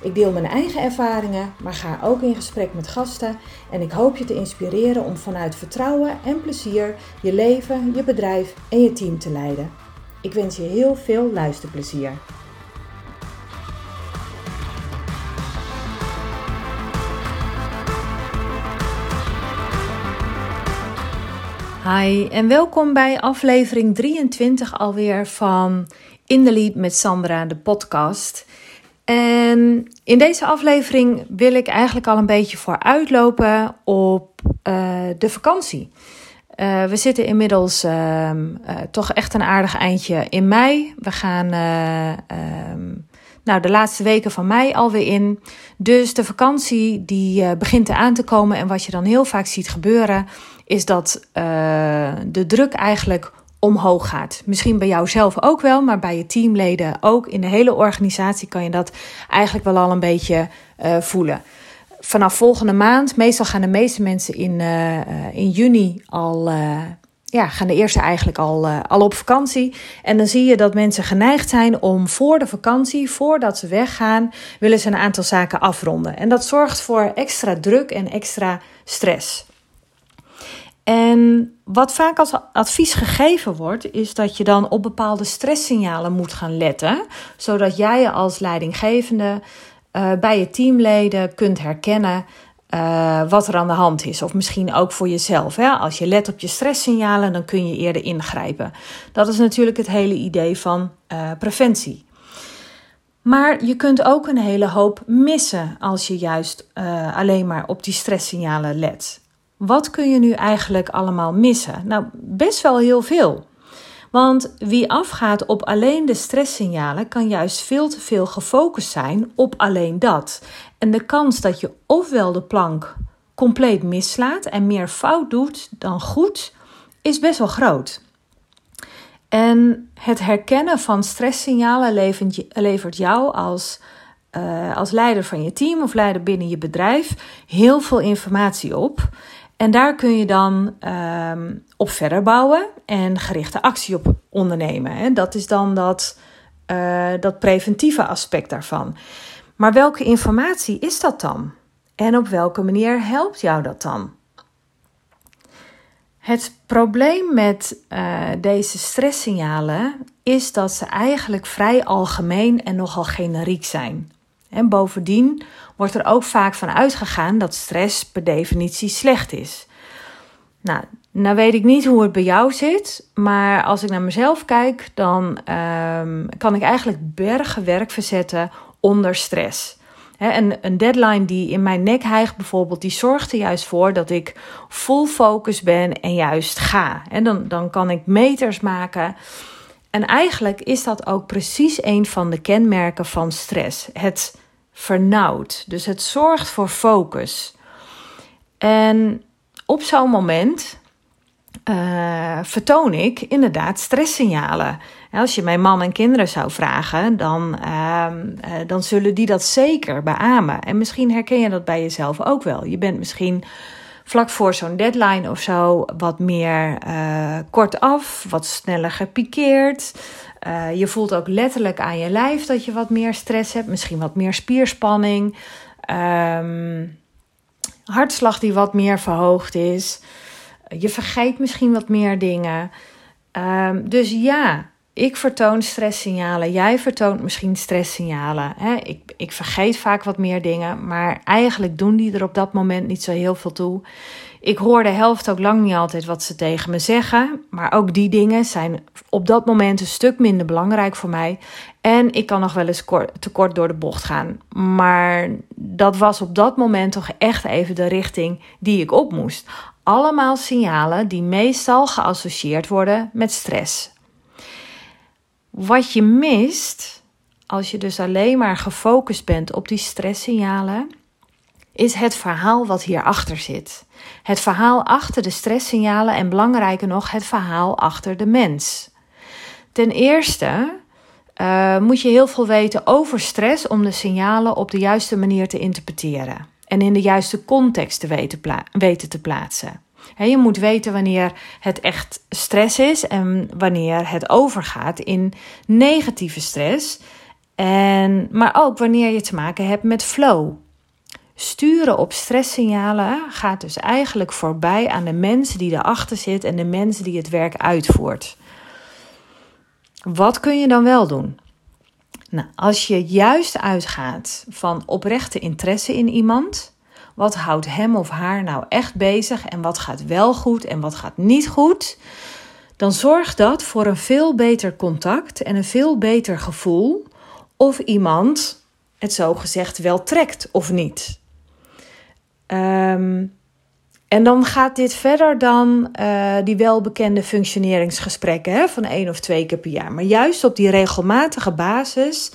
Ik deel mijn eigen ervaringen, maar ga ook in gesprek met gasten en ik hoop je te inspireren om vanuit vertrouwen en plezier je leven, je bedrijf en je team te leiden. Ik wens je heel veel luisterplezier. Hi en welkom bij aflevering 23 alweer van In the Lead met Sandra, de podcast. En in deze aflevering wil ik eigenlijk al een beetje vooruitlopen op uh, de vakantie. Uh, we zitten inmiddels uh, toch echt een aardig eindje in mei. We gaan ehm, nou, de laatste weken van mei alweer in. Dus de vakantie die begint aan te komen. En wat je dan heel vaak ziet gebeuren, is dat de druk eigenlijk omhoog gaat. Misschien bij jou zelf ook wel, maar bij je teamleden ook. In de hele organisatie kan je dat eigenlijk wel al een beetje uh, voelen. Vanaf volgende maand, meestal gaan de meeste mensen in, uh, in juni al. Ja, gaan de eerste eigenlijk al, al op vakantie. En dan zie je dat mensen geneigd zijn om voor de vakantie, voordat ze weggaan, willen ze een aantal zaken afronden. En dat zorgt voor extra druk en extra stress. En wat vaak als advies gegeven wordt, is dat je dan op bepaalde stresssignalen moet gaan letten, zodat jij je als leidinggevende uh, bij je teamleden kunt herkennen uh, wat er aan de hand is. Of misschien ook voor jezelf. Hè? Als je let op je stresssignalen, dan kun je eerder ingrijpen. Dat is natuurlijk het hele idee van uh, preventie. Maar je kunt ook een hele hoop missen als je juist alleen maar op die stresssignalen let. Wat kun je nu eigenlijk allemaal missen? Nou, best wel heel veel. Want wie afgaat op alleen de stresssignalen kan juist veel te veel gefocust zijn op alleen dat. En de kans dat je ofwel de plank compleet mislaat en meer fout doet dan goed, is best wel groot. En het herkennen van stresssignalen levert jou als, uh, als leider van je team of leider binnen je bedrijf heel veel informatie op. En daar kun je dan um, op verder bouwen en gerichte actie op ondernemen. Hè. Dat is dan dat, uh, dat preventieve aspect daarvan. Maar welke informatie is dat dan? En op welke manier helpt jou dat dan? Het probleem met uh, deze stresssignalen is dat ze eigenlijk vrij algemeen en nogal generiek zijn. En bovendien wordt er ook vaak van uitgegaan dat stress per definitie slecht is. Nou, nou weet ik niet hoe het bij jou zit, maar als ik naar mezelf kijk, dan um, kan ik eigenlijk bergen werk verzetten onder stress. en een deadline die in mijn nek hijgt bijvoorbeeld, die zorgt er juist voor dat ik full focus ben en juist ga. En dan, dan kan ik meters maken. En eigenlijk is dat ook precies een van de kenmerken van stress. Het vernauwt. Dus het zorgt voor focus. En op zo'n moment uh, vertoon ik inderdaad stresssignalen. Als je mijn man en kinderen zou vragen, dan, uh, dan zullen die dat zeker beamen. En misschien herken je dat bij jezelf ook wel. Je bent misschien vlak voor zo'n deadline of zo wat meer uh, kortaf, wat sneller gepikeerd. Uh, je voelt ook letterlijk aan je lijf dat je wat meer stress hebt, misschien wat meer spierspanning. Um, hartslag die wat meer verhoogd is. Je vergeet misschien wat meer dingen. Um, dus ja, ik vertoon stresssignalen. Jij vertoont misschien stresssignalen. Hè? Ik, ik vergeet vaak wat meer dingen, maar eigenlijk doen die er op dat moment niet zo heel veel toe. Ik hoor de helft ook lang niet altijd wat ze tegen me zeggen. Maar ook die dingen zijn op dat moment een stuk minder belangrijk voor mij. En ik kan nog wel eens te kort door de bocht gaan. Maar dat was op dat moment toch echt even de richting die ik op moest. Allemaal signalen die meestal geassocieerd worden met stress. Wat je mist als je dus alleen maar gefocust bent op die stresssignalen is het verhaal wat hierachter zit. Het verhaal achter de stresssignalen en belangrijker nog, het verhaal achter de mens. Ten eerste uh, moet je heel veel weten over stress om de signalen op de juiste manier te interpreteren en in de juiste context te weten te plaatsen. Je moet weten wanneer het echt stress is en wanneer het overgaat in negatieve stress. En, maar ook wanneer je te maken hebt met flow. Sturen op stresssignalen gaat dus eigenlijk voorbij aan de mensen die erachter zit en de mensen die het werk uitvoert. Wat kun je dan wel doen? Nou, als je juist uitgaat van oprechte interesse in iemand, wat houdt hem of haar nou echt bezig en wat gaat wel goed en wat gaat niet goed, dan zorgt dat voor een veel beter contact en een veel beter gevoel of iemand het zo gezegd wel trekt of niet. Um, en dan gaat dit verder dan uh, die welbekende functioneringsgesprekken hè, van één of twee keer per jaar. Maar juist op die regelmatige basis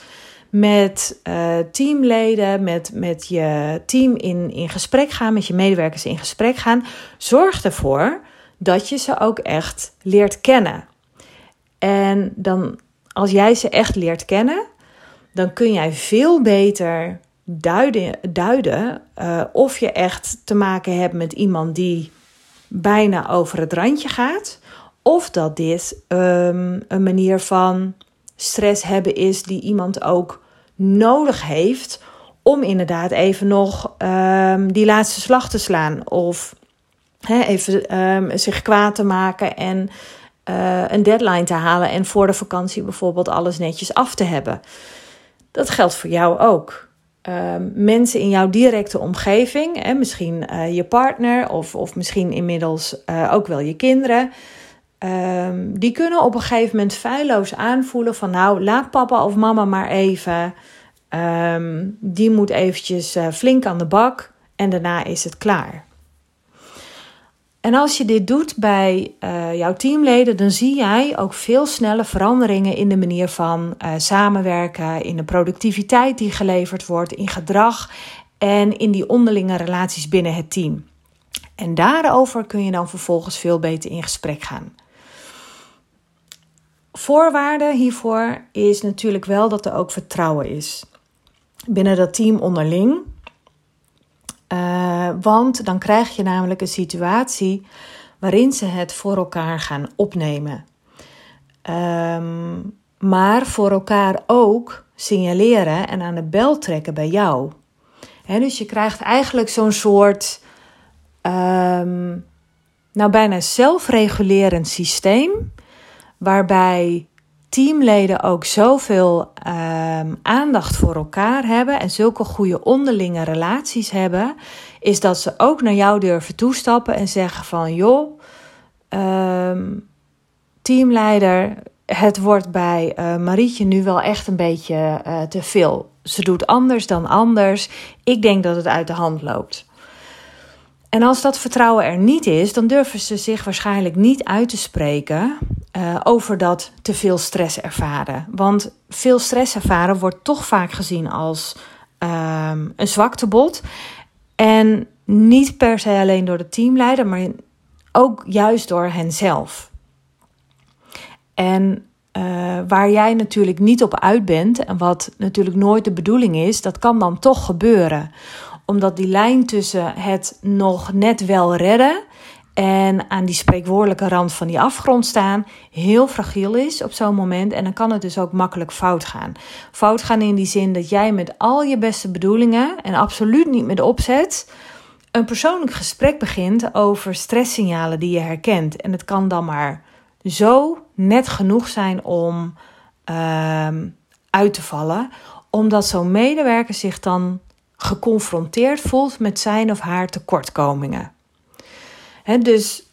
met uh, teamleden, met, met je team in, in gesprek gaan, met je medewerkers in gesprek gaan, zorg ervoor dat je ze ook echt leert kennen. En dan, als jij ze echt leert kennen, dan kun jij veel beter duiden, duiden uh, of je echt te maken hebt met iemand die bijna over het randje gaat, of dat dit um, een manier van stress hebben is die iemand ook nodig heeft om inderdaad even nog um, die laatste slag te slaan of even um, zich kwaad te maken en uh, een deadline te halen en voor de vakantie bijvoorbeeld alles netjes af te hebben. Dat geldt voor jou ook. Ehm, mensen in jouw directe omgeving, hè, misschien uh, je partner of, of misschien inmiddels uh, ook wel je kinderen, um, die kunnen op een gegeven moment feilloos aanvoelen van nou laat papa of mama maar even, um, die moet eventjes uh, flink aan de bak en daarna is het klaar. En als je dit doet bij uh, jouw teamleden, dan zie jij ook veel snelle veranderingen in de manier van uh, samenwerken, in de productiviteit die geleverd wordt, in gedrag en in die onderlinge relaties binnen het team. En daarover kun je dan vervolgens veel beter in gesprek gaan. Voorwaarde hiervoor is natuurlijk wel dat er ook vertrouwen is binnen dat team onderling. Uh, want dan krijg je namelijk een situatie waarin ze het voor elkaar gaan opnemen. Um, maar voor elkaar ook signaleren en aan de bel trekken bij jou. Dus je krijgt eigenlijk zo'n soort, um, nou bijna zelfregulerend systeem, waarbij teamleden ook zoveel um, aandacht voor elkaar hebben en zulke goede onderlinge relaties hebben, is dat ze ook naar jou durven toestappen en zeggen van joh, um, teamleider, het wordt bij uh, Marietje nu wel echt een beetje uh, te veel. Ze doet anders dan anders. Ik denk dat het uit de hand loopt. En als dat vertrouwen er niet is, dan durven ze zich waarschijnlijk niet uit te spreken uh, over dat te veel stress ervaren. Want veel stress ervaren wordt toch vaak gezien als um, een zwaktebod. En niet per se alleen door de teamleider, maar ook juist door henzelf. En uh, waar jij natuurlijk niet op uit bent en wat natuurlijk nooit de bedoeling is, dat kan dan toch gebeuren omdat die lijn tussen het nog net wel redden en aan die spreekwoordelijke rand van die afgrond staan heel fragiel is op zo'n moment. En dan kan het dus ook makkelijk fout gaan. Fout gaan in die zin dat jij met al je beste bedoelingen en absoluut niet met opzet een persoonlijk gesprek begint over stresssignalen die je herkent. En het kan dan maar zo net genoeg zijn om uh, uit te vallen, omdat zo'n medewerker zich dan geconfronteerd voelt met zijn of haar tekortkomingen. Dus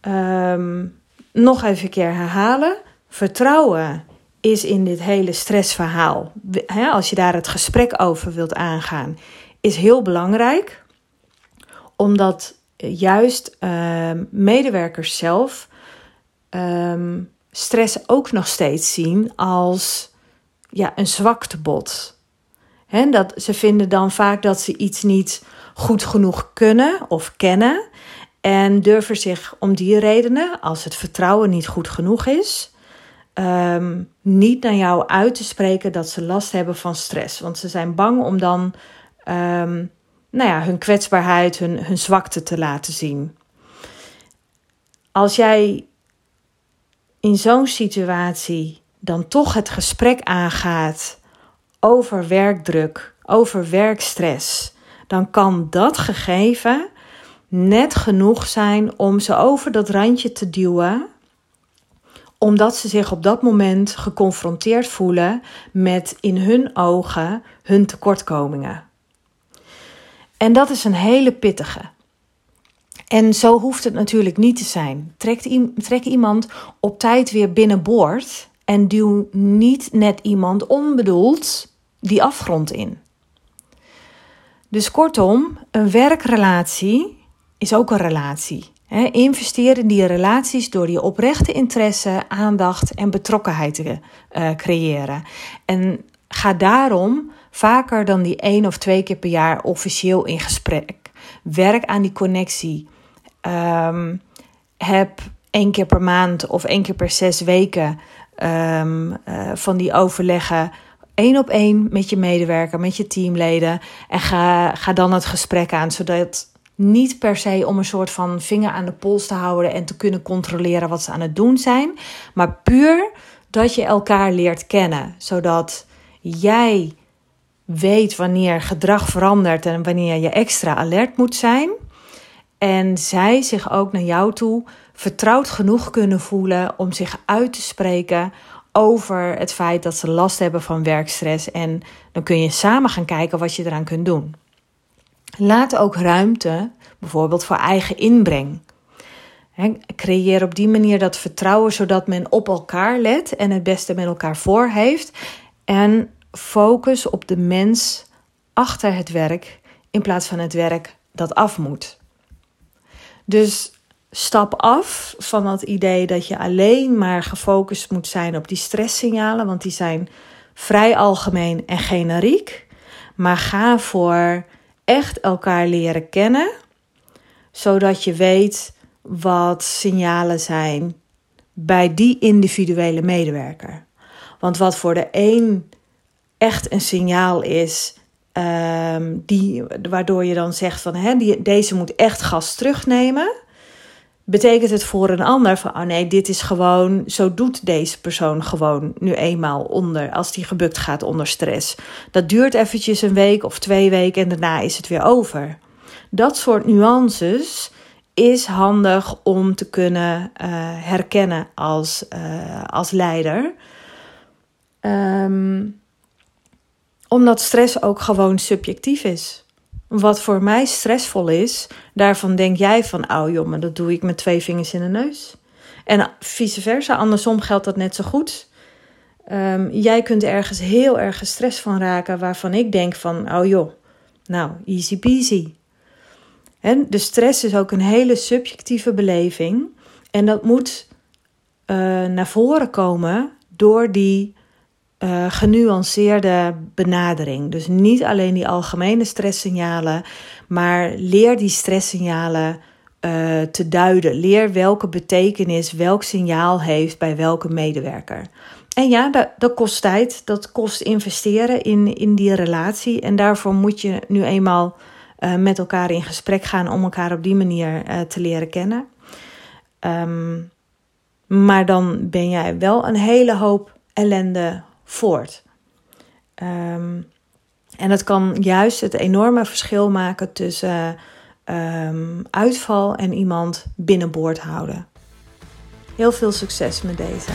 um, nog even een keer herhalen. Vertrouwen is in dit hele stressverhaal, als je daar het gesprek over wilt aangaan, is heel belangrijk. Omdat juist um, medewerkers zelf um, stress ook nog steeds zien als ja, een zwaktebod He, dat, ze vinden dan vaak dat ze iets niet goed genoeg kunnen of kennen. En durven zich om die redenen, als het vertrouwen niet goed genoeg is, ehm, niet naar jou uit te spreken dat ze last hebben van stress. Want ze zijn bang om dan um, nou ja, hun kwetsbaarheid, hun, hun zwakte te laten zien. Als jij in zo'n situatie dan toch het gesprek aangaat over werkdruk, over werkstress, dan kan dat gegeven net genoeg zijn om ze over dat randje te duwen, omdat ze zich op dat moment geconfronteerd voelen met in hun ogen hun tekortkomingen. En dat is een hele pittige. En zo hoeft het natuurlijk niet te zijn. Trek, iemand op tijd weer binnenboord en duw niet net iemand onbedoeld die afgrond in. Dus kortom, een werkrelatie is ook een relatie. Investeer in die relaties door je oprechte interesse, aandacht en betrokkenheid te uh, creëren. En ga daarom vaker dan die één of twee keer per jaar officieel in gesprek. Werk aan die connectie. Um, heb één keer per maand of één keer per zes weken um, uh, van die overleggen één op één met je medewerker, met je teamleden. En ga, ga dan het gesprek aan, zodat niet per se om een soort van vinger aan de pols te houden en te kunnen controleren wat ze aan het doen zijn, maar puur dat je elkaar leert kennen, zodat jij weet wanneer gedrag verandert en wanneer je extra alert moet zijn. En zij zich ook naar jou toe vertrouwd genoeg kunnen voelen om zich uit te spreken over het feit dat ze last hebben van werkstress. En dan kun je samen gaan kijken wat je eraan kunt doen. Laat ook ruimte, bijvoorbeeld voor eigen inbreng. creëer op die manier dat vertrouwen zodat men op elkaar let en het beste met elkaar voor heeft. En focus op de mens achter het werk in plaats van het werk dat af moet. Dus stap af van dat idee dat je alleen maar gefocust moet zijn op die stresssignalen, want die zijn vrij algemeen en generiek. Maar ga voor echt elkaar leren kennen, zodat je weet wat signalen zijn bij die individuele medewerker. Want wat voor de een echt een signaal is, um, die, waardoor je dan zegt van hè, die, deze moet echt gas terugnemen betekent het voor een ander van, oh nee, dit is gewoon, zo doet deze persoon gewoon nu eenmaal onder, als die gebukt gaat onder stress. Dat duurt eventjes een week of twee weken en daarna is het weer over. Dat soort nuances is handig om te kunnen uh, herkennen als, uh, als leider. Um, omdat stress ook gewoon subjectief is. Wat voor mij stressvol is, daarvan denk jij van, oh joh, maar dat doe ik met twee vingers in de neus. En vice versa, andersom geldt dat net zo goed. Um, jij kunt ergens heel erg gestrest van raken, waarvan ik denk van, oh joh, nou, easy peasy. En de stress is ook een hele subjectieve beleving. En dat moet uh, naar voren komen door die uh, genuanceerde benadering. Dus niet alleen die algemene stresssignalen, maar leer die stresssignalen uh, te duiden. Leer welke betekenis welk signaal heeft bij welke medewerker. En ja, dat, dat, kost tijd, dat kost investeren in, in die relatie. En daarvoor moet je nu eenmaal uh, met elkaar in gesprek gaan om elkaar op die manier te leren kennen. Um, maar dan ben jij wel een hele hoop ellende voort. Um, en dat kan juist het enorme verschil maken tussen um, uitval en iemand binnenboord houden. Heel veel succes met deze.